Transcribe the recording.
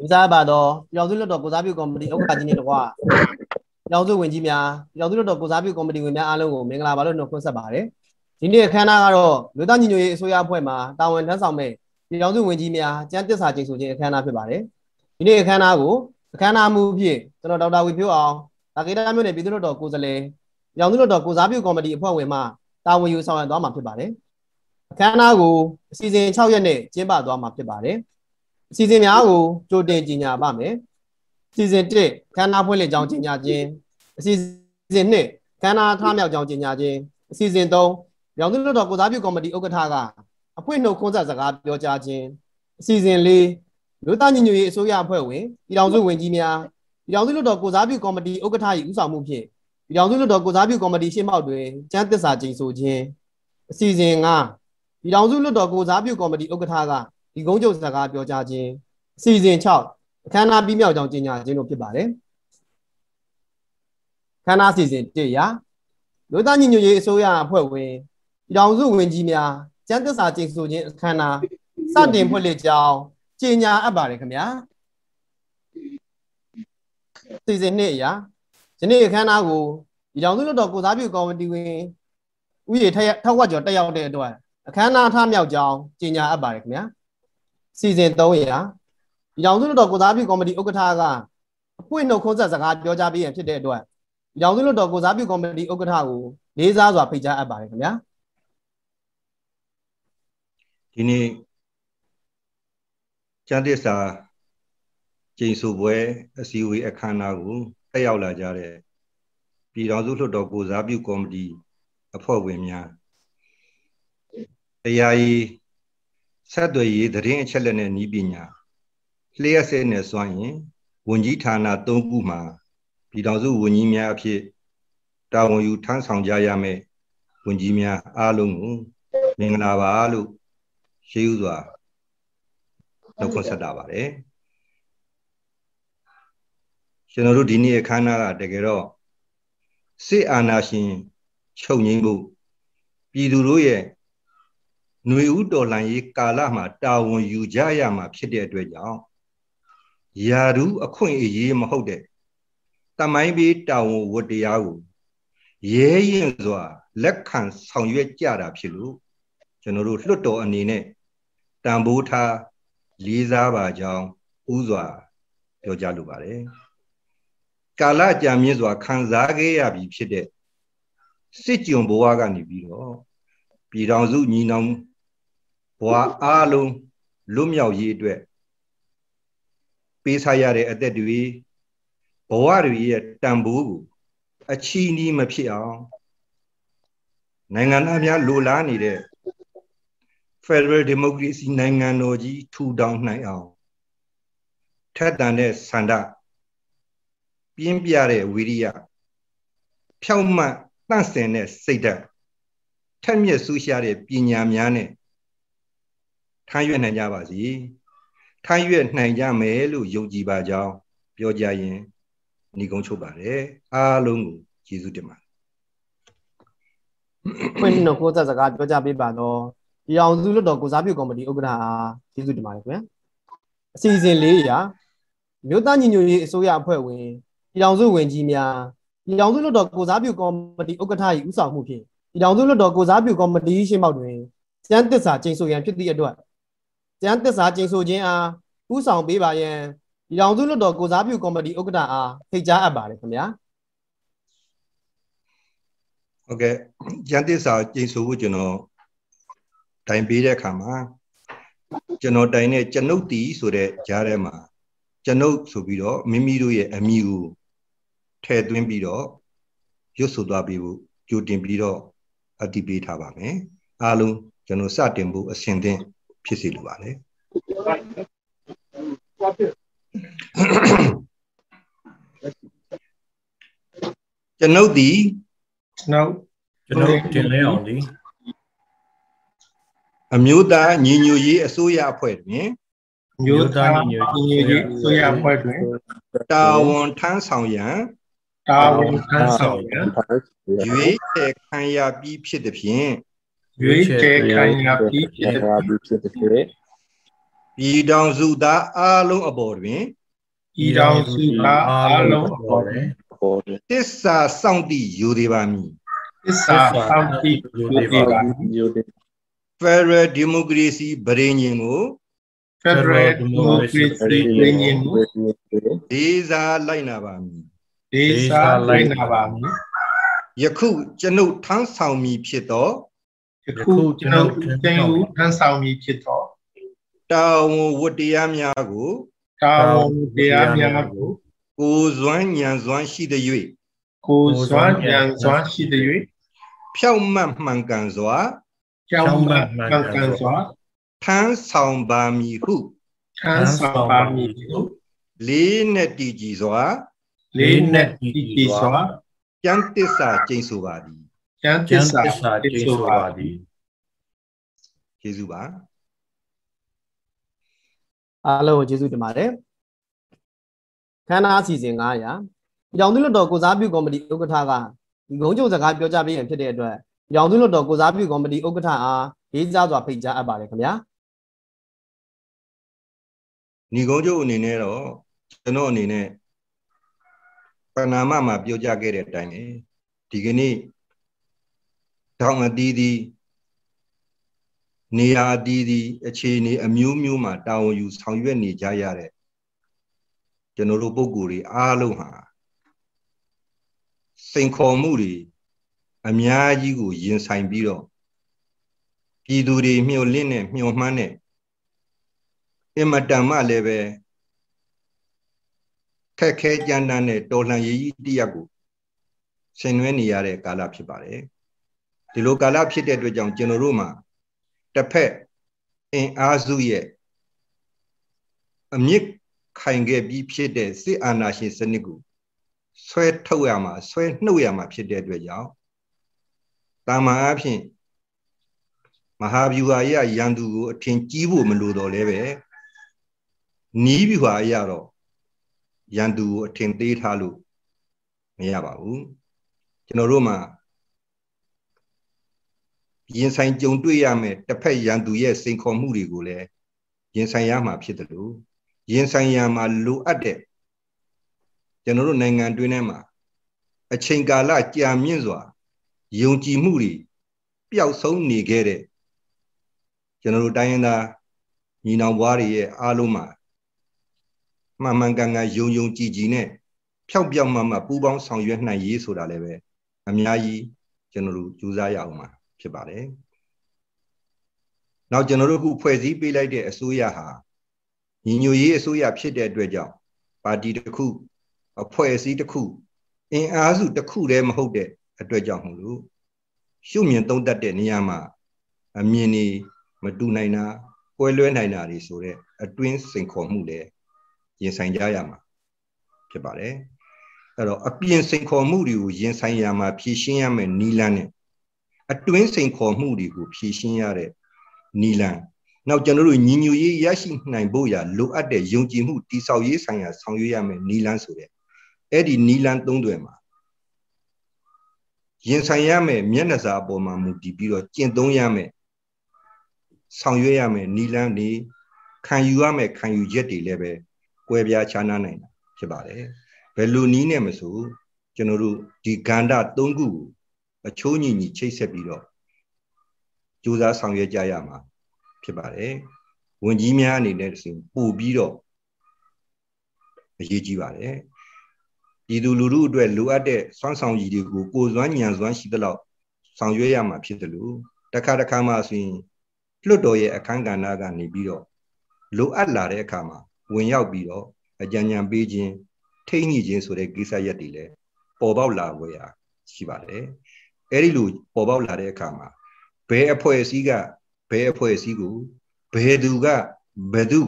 ဒီစားပါတော့ပြည်တော်စုလွတ်တော်ကိုစားပြုကော်မတီဥက္ကဋ္ဌကြီးနဲ့တကွာပြည်တော်စုဝင်ကြီးများပြည်တော်စုလွတ်တော်ကိုစားပြုကော်မတီဝင်များအားလုံးကိုမင်္ဂလာပါလို့နှုတ်ခွန်းဆက်ပါတယ်ဒီနေ့အခမ်းအနားကတော့လူသားညီညွတ်ရေးအစိုးရအဖွဲ့မှတာဝန်ထမ်းဆောင်မဲ့ပြည်တော်စုဝင်ကြီးများကျန်းသစ္စာကျိန်ဆိုခြင်းအခမ်းအနားဖြစ်ပါတယ်ဒီနေ့အခမ်းအနားကိုအခမ်းအနားမှုဖြင့်ကျွန်တော်ဒေါက်တာဝီဖြိုးအောင်ဒါကေတာမြို့နယ်ပြည်သူ့လွတ်တော်ကိုယ်စားလှယ်ပြည်တော်စုလွတ်တော်ကိုစားပြုကော်မတီအဖွဲ့ဝင်မှတာဝန်ယူဆောင်ရွက်သွားမှာဖြစ်ပါတယ်အခမ်းအနားကိုအစီအစဉ်6ရက်နဲ့ကျင်းပသွားမှာဖြစ်ပါတယ် အစီအစဉ်များကိုကြိုတင်ကြီးညာပါမယ်အစီအစဉ်1ခန္ဓာဖွင့်လှစ်ကြောင်းကြီးညာခြင်းအစီအစဉ်2ခန္ဓာထားမြောက်ကြောင်းကြီးညာခြင်းအစီအစဉ်3ရောင်သူလွတ်တော်ကိုစားပြုကော်မတီဥက္ကဋ္ဌကအဖွင့်နှုတ်ခွန်းဆက်စကားပြောကြားခြင်းအစီအစဉ်4လူသားညီညွတ်ရေးအစိုးရအဖွဲ့ဝင်ပြည်ထောင်စုဝန်ကြီးများပြည်ထောင်စုလွတ်တော်ကိုစားပြုကော်မတီဥက္ကဋ္ဌ၏ဦးဆောင်မှုဖြင့်ပြည်ထောင်စုလွတ်တော်ကိုစားပြုကော်မတီရှင်းမောက်တွင်ကျန်းသစ္စာကျိန်ဆိုခြင်းအစီအစဉ်5ပြည်ထောင်စုလွတ်တော်ကိုစားပြုကော်မတီဥက္ကဋ္ဌက ဒီကုန်းချုပ်စကားပြောကြားခြင်းအစီအစဉ်6အခမ်းအနားပြီးမြောက်ကြောင်းကြေညာခြင်းတို့ဖြစ်ပါတယ်ခမ်းနားအစီအစဉ်1ရာလူသားညီညွတ်ရေးအစိုးရအဖွဲ့ဝင်ပြည်ထောင်စုဝန်ကြီးများကျန်းသစ္စာကျိန်ဆိုခြင်းအခမ်းအနားစတင်ဖွင့်လှစ်ကြောင်းကြေညာအပ်ပါတယ်ခင်ဗျာစီစဉ်နှစ်အရာယနေ့အခမ်းအနားကိုပြည်ထောင်စုလွှတ်တော်ကိုစားပြုကော်မတီဝင်ဥယေထက်ဝက်ကျော်တက်ရောက်တဲ့အတွက်အခမ်းအနားထားမြောက်ကြောင်းကြေညာအပ်ပါတယ်ခင်ဗျာ စီစဉ်3ရာပြည်ထောင်စုလွှတ်တော်ကိုစားပြုကော်မတီဥက္ကဋ္ဌကအပွင့်နှုတ်ခွန်းဆက်စကားပြောကြားပေးရန်ဖြစ်တဲ့အတွက်ပြည်ထောင်စုလွှတ်တော်ကိုစားပြုကော်မတီဥက္ကဋ္ဌကိုလေးစားစွာဖိတ်ကြားအပ်ပါတယ်ခင်ဗျာဒီနေ့ကျမ်းသစ္စာကျိန်ဆိုပွဲအစည်းအဝေးအခမ်းအနားကိုတက်ရောက်လာကြတဲ့ပြည်ထောင်စုလွှတ်တော်ကိုစားပြုကော်မတီအဖွဲ့ဝင်များတရားရေး ဆက်သွယ်ရေးသတင်းအချက်လက်နဲ့ဤပညာလျှက်စစ်နဲ့စွမ်းရင်ဝန်ကြီးဌာန၃ခုမှာပြည်ထောင်စုဝန်ကြီးများအဖြစ်တာဝန်ယူထမ်းဆောင်ကြရမယ်ဝန်ကြီးများအားလုံးကိုမင်္ဂလာပါလို့ရှေးဥစွာနှုတ်ခွန်းဆက်တာပါတယ်ကျွန်တော်တို့ဒီနေ့အခမ်းအနားကတကယ်တော့စစ်အာဏာရှင်ချုပ်ငိမ့်ဖို့ပြည်သူတို့ရဲ့ ຫນွေဥတော်လှန်ရေးကာလမှာတာဝန်ယူကြရမှာဖြစ်တဲ့အတွက်ကြောင့်ယာရုအခွင့်အရေးမဟုတ်တဲ့တမိုင်းပေးတာဝန်ဝတ္တရားကိုရဲရင်စွာလက်ခံဆောင်ရွက်ကြတာဖြစ်လို့ကျွန်တော်တို့လွှတ်တော်အနေနဲ့တန်ဖိုးထားလေးစားပါကြောင်းဥစွာပြောကြားလိုပါတယ်ကာလကြာမြင့်စွာခံစားခဲ့ရပြီဖြစ်တဲ့စစ်ကြုံဘဝကနေပြီးတော့ပြည်တော်စုညီနောင် ဘဝအားလုံးလွတ်မြောက်ရေးအတွက်ပေးစားရတဲ့အသက်တွေဘဝတွေရဲ့တန်ဖိုးကိုအချီးနှီးမဖြစ်အောင်နိုင်ငံသားများလိုလားနေတဲ့ Federal Democracy နိုင်ငံတော်ကြီးထူထောင်နိုင်အောင်ထက်တန်တဲ့ဆန္ဒပြင်းပြတဲ့ဝိရိယဖြောင့်မတ်တန့်စင်တဲ့စိတ်ဓာတ်ထက်မြက်ဆူရှာတဲ့ပညာများနဲ့ ထမ်းရွက်နိုင်ကြပါစေထမ်းရွက်နိုင်ကြမယ်လို့ယုံကြည်ပါကြောင်းပြောကြရင်ညီကုန်းချုပ်ပါတယ်အားလုံးကိုကျေးဇူးတင်ပါတယ်ဖွင့်နှုတ်ကိုစကားပြောကြပေးပါတော့ဒီအောင်စုလွတ်တော်ကိုစားပြုကော်မတီဥက္ကဋ္ဌအားကျေးဇူးတင်ပါတယ်ခင်ဗျာအစီအစဉ်လေးရာမြို့သားညီညွတ်ရေးအစိုးရအဖွဲ့ဝင်ပြည်ထောင်စုဝင်ကြီးများပြည်ထောင်စုလွတ်တော်ကိုစားပြုကော်မတီဥက္ကဋ္ဌ၏ဦးဆောင်မှုဖြင့်ပြည်ထောင်စုလွတ်တော်ကိုစားပြုကော်မတီရှင်းမောက်တွင်ကျန်းသစ္စာကျိန်ဆိုရန်ဖြစ်သည့်အတွက် ကျန်းသစ္စာကျိန်ဆိုခြင်းအားဦးဆောင်ပေးပါရန်ပြည်ထောင်စုလွတ်တော်ကိုစားပြုကော်မတီဥက္ကဋ္ဌအားဖိတ်ကြားအပ်ပါတယ်ခင်ဗျာဟုတ်ကဲ့ကျန်းသစ္စာကျိန်ဆိုဖို့ကျွန်တော်တိုင်ပေးတဲ့အခါမှာကျွန်တော်တိုင်တဲ့ကျွန်ုပ်တီဆိုတဲ့ကြားထဲမှာကျွန်ုပ်ဆိုပြီးတော့မိမိတို့ရဲ့အမိကိုထည့်သွင်းပြီးတော့ရွတ်ဆိုသွားပြီးဖို့ကြိုတင်ပြီးတော့အတည်ပေးထားပါမယ်အားလုံးကျွန်တော်စတင်ဖို့အစဉ်သင့် ဖြစ်စီလိုပါတယ်ကျွန်ုပ်ဒီကျွန်ုပ်ကျွန်ုပ်တင်လဲအောင်ဒီအမျိုးသားညီညွတ်ရေးအစိုးရအဖွဲ့တွင်မျိုးသားညီညွတ်ရေးအစိုးရအဖွဲ့တွင်တာဝန်ထမ်းဆောင်ရန်တာဝန်ထမ်းဆောင်ရန်ရွေးချယ်ခံရပြီးဖြစ်သည်ဖြင့် ရွေးချယ်ခံရပြီးဖြစ်သည်ဖြင့်ပြည်ထောင်စုသားအားလုံးအပေါ်တွင်ဤတော်စုသားအားလုံးအပေါ်တွင်တစ္ဆာစောင့်တည်ယူသေးပါမည်သစ္စာစောင့်တည်ယူသေးပါ Federal Democracy ဗရေညင်ကိုဖက်ဒရယ်ဒီမိုကရေစီပြည်ညင်မှုဒေစာလိုက်နာပါမည်ဒေသလိုက်နာပါမည်ယခုကျွန်ုပ်ထမ်းဆောင်မည်ဖြစ်သော ယခုကျွန်ုပ်တင်ယူထမ်းဆောင်မည်ဖြစ်သောတာဝန်ဝတ္တရားများကိုတာဝန်တရားများကိုကိုယ်စွမ်းညံစွမ်းရှိသည်၍ကိုယ်စွမ်းဉာဏ်စွမ်းရှိသည်၍ဖြောက်မှတ်မှန်ကန်စွာကြောင်းမှန်ကန်ကန်စွာထမ်းဆောင်ပါမည်ဟုထမ်းဆောင်ပါမည်ဟုလေးနဲ့တည်ကြည်စွာလေးနဲ့တည်တည်စွာကျမ်းတစ္ဆာကျိန်ဆိုပါသည် ကျမ်းသကျစ္မ်းစာသစ္စာတည်ကျိန်ဆိုဆိုပါပါသည်သည်ကျေးဇူးပါအားလုံးကိုကျေးဇူးတင်ပါတယ်ခန္ဓာအစီအစဉ်900ကြောင်သူလွတ်တော်ကိုစားပြုကော်မတီဥက္ကဋ္ဌကဒီဂုံးချုပ်စကားပြောကြားပေးရင်ဖြစ်တဲ့အတွက်ကြောင်သူလွတ်တော်ကိုစားပြုကော်မတီဥက္ကဋ္ဌအားရေးစားစွာဖိတ်ကြားအပ်ပါတယ်ခင်ဗျာညီကုန်းချုပ်အနေနဲ့တော့ကျွန်တော်အနေနဲ့ပဏာမမှာပြောကြခဲ့တဲ့အတိုင်းပဲဒီကနေ့ တောင်အတီးသည်နေရာအတီးသည်အခြေအနေအမျိုးမျိုးမှာတာဝန်ယူဆောင်ရွက်နေကြရတဲ့ကျွန်တော်တို့ပုံကိုယ်တွေအားလုံးဟာစိန်ခေါ်မှုတွေအများကြီးကိုရင်ဆိုင်ပြီးတော့ပြည်သူတွေမျှော်လင့်နဲ့မျှော်မှန်းနဲ့အင်မတန်မှလည်းပဲခက်ခဲကြမ်းတမ်းတဲ့တော်လှန်ရေးကြီးတစ်ရပ်ကိုဆင်နွှဲနေရတဲ့ကာလဖြစ်ပါတယ် ဒီလိုကာလဖြစ်တဲ့အတွက်ကြောင့်ကျွန်တော်တို့မှာတစ်ဖက်အင်အားစုရဲ့အမြင့်ခိုင်ခဲ့ပြီးဖြစ်တဲ့စစ်အာဏာရှင်စနစ်ကိုဆွဲထုတ်ရမှာဆွဲနှုတ်ရမှာဖြစ်တဲ့အတွက်ကြောင့်တာမန်အဖြစ်မဟာဗျူဟာရရန်သူကိုအထင်ကြီးဖို့မလိုတော့လဲပဲနီးဗျူဟာအရတော့ရန်သူကိုအထင်သေးထားလို့မရပါဘူးကျွန်တော်တို့မှာ ရင်ဆိုင်ကြုံတွေ့ရမယ်တစ်ဖက်ရန်သူရဲ့စိန်ခေါ်မှုတွေကိုလည်းရင်ဆိုင်ရမှာဖြစ်တယ်လို့ရင်ဆိုင်ရမှာလိုအပ်တဲ့ကျွန်တော်တို့နိုင်ငံတွင်းထဲမှာအချိန်ကာလကြာမြင့်စွာယုံကြည်မှုတွေပျောက်ဆုံးနေခဲ့တဲ့ကျွန်တော်တို့တိုင်းရင်းသားညီနောင်ဘွားတွေရဲ့အားလုံးမှာမှန်မှန်ကန်ကန်ယုံယုံကြည်ကြည်နဲ့ဖြောက်ပြောက်မှမှပူးပေါင်းဆောင်ရွက်နိုင်ရေးဆိုတာလည်းပဲအများကြီးကျွန်တော်တို့ကြိုးစားရအောင်ပါ ဖြစ်ပါတယ်။နောက်ကျွန်တော်တို့ခုဖွဲ့စည်းပေးလိုက်တဲ့အစိုးရဟာညီညွတ်ရေးအစိုးရဖြစ်တဲ့အတွက်ကြောင့်ပါတီတစ်ခုအဖွဲ့အစည်းတစ်ခုအင်အားစုတစ်ခုတည်းမဟုတ်တဲ့အတွက်ကြောင့်မို့လို့ရှုမြင်သုံးတတ်တဲ့နေရာမှာအမြင်တွေမတူနိုင်တာကွဲလွဲနိုင်တာတွေဆိုတဲ့အတွင်းစိန်ခေါ်မှုတွေရင်ဆိုင်ကြရမှာဖြစ်ပါတယ်အဲ့တော့အပြင်စိန်ခေါ်မှုတွေကိုရင်ဆိုင်ရမှာဖြည့်ရှင်းရမယ်နီလန်းနဲ့ အတွင်းစိန်ခေါ်မှုတွေကိုဖြည့်ရှင်းရတဲ့နီလန်းနောက်ကျွန်တော်တို့ညီညွတ်ရေးရရှိနိုင်ဖို့ရလိုအပ်တဲ့ယုံကြည်မှုတိဆောက်ရေးဆိုင်ရာဆောင်ရွက်ရမယ်နီလန်းဆိုတဲ့အဲ့ဒီနီလန်းသုံးတွေမှာရင်ဆိုင်ရမယ်မျက်နှာစာအပေါ်မှာမူတည်ပြီးတော့ကျင့်သုံးရမယ်ဆောင်ရွက်ရမယ်နီလန်းနေခံယူရမယ်ခံယူချက်တွေလည်းပဲကွဲပြားခြားနားနိုင်တာဖြစ်ပါတယ်ဘယ်လိုနီးနဲ့မဆိုကျွန်တော်တို့ဒီကန္တာ၃ခုကို အချိုးညီညီချိတ်ဆက်ပြီးတော့ကြိုးစားဆောင်ရွက်ကြရမှာဖြစ်ပါတယ်ဝင်ကြီးများအနေနဲ့ဆိုပို့ပြီးတော့အရေးကြီးပါတယ်ပြည်သူလူထုအတွက်လိုအပ်တဲ့စွမ်းဆောင်ရည်တွေကိုကိုယ်စွမ်းဉာဏ်စွမ်းရှိသလောက်ဆောင်ရွက်ရမှာဖြစ်တယ်လို့တခါတခါမှဆိုရင်လွတ်တော်ရဲ့အခန်းကဏ္ဍကနေပြီးတော့လိုအပ်လာတဲ့အခါမှာဝင်ရောက်ပြီးတော့အကြံဉာဏ်ပေးခြင်းထိန်းညှိခြင်းဆိုတဲ့ကိစ္စရပ်တွေလည်းပေါ်ပေါက်လာဝယ်ရာရှိပါတယ် အဲ့ဒီလိုပေါ်ပေါက်လာတဲ့အခါမှာဘယ်အဖွဲ့အစည်းကဘယ်အဖွဲ့အစည်းကိုဘယ်သူကဘယ်သူ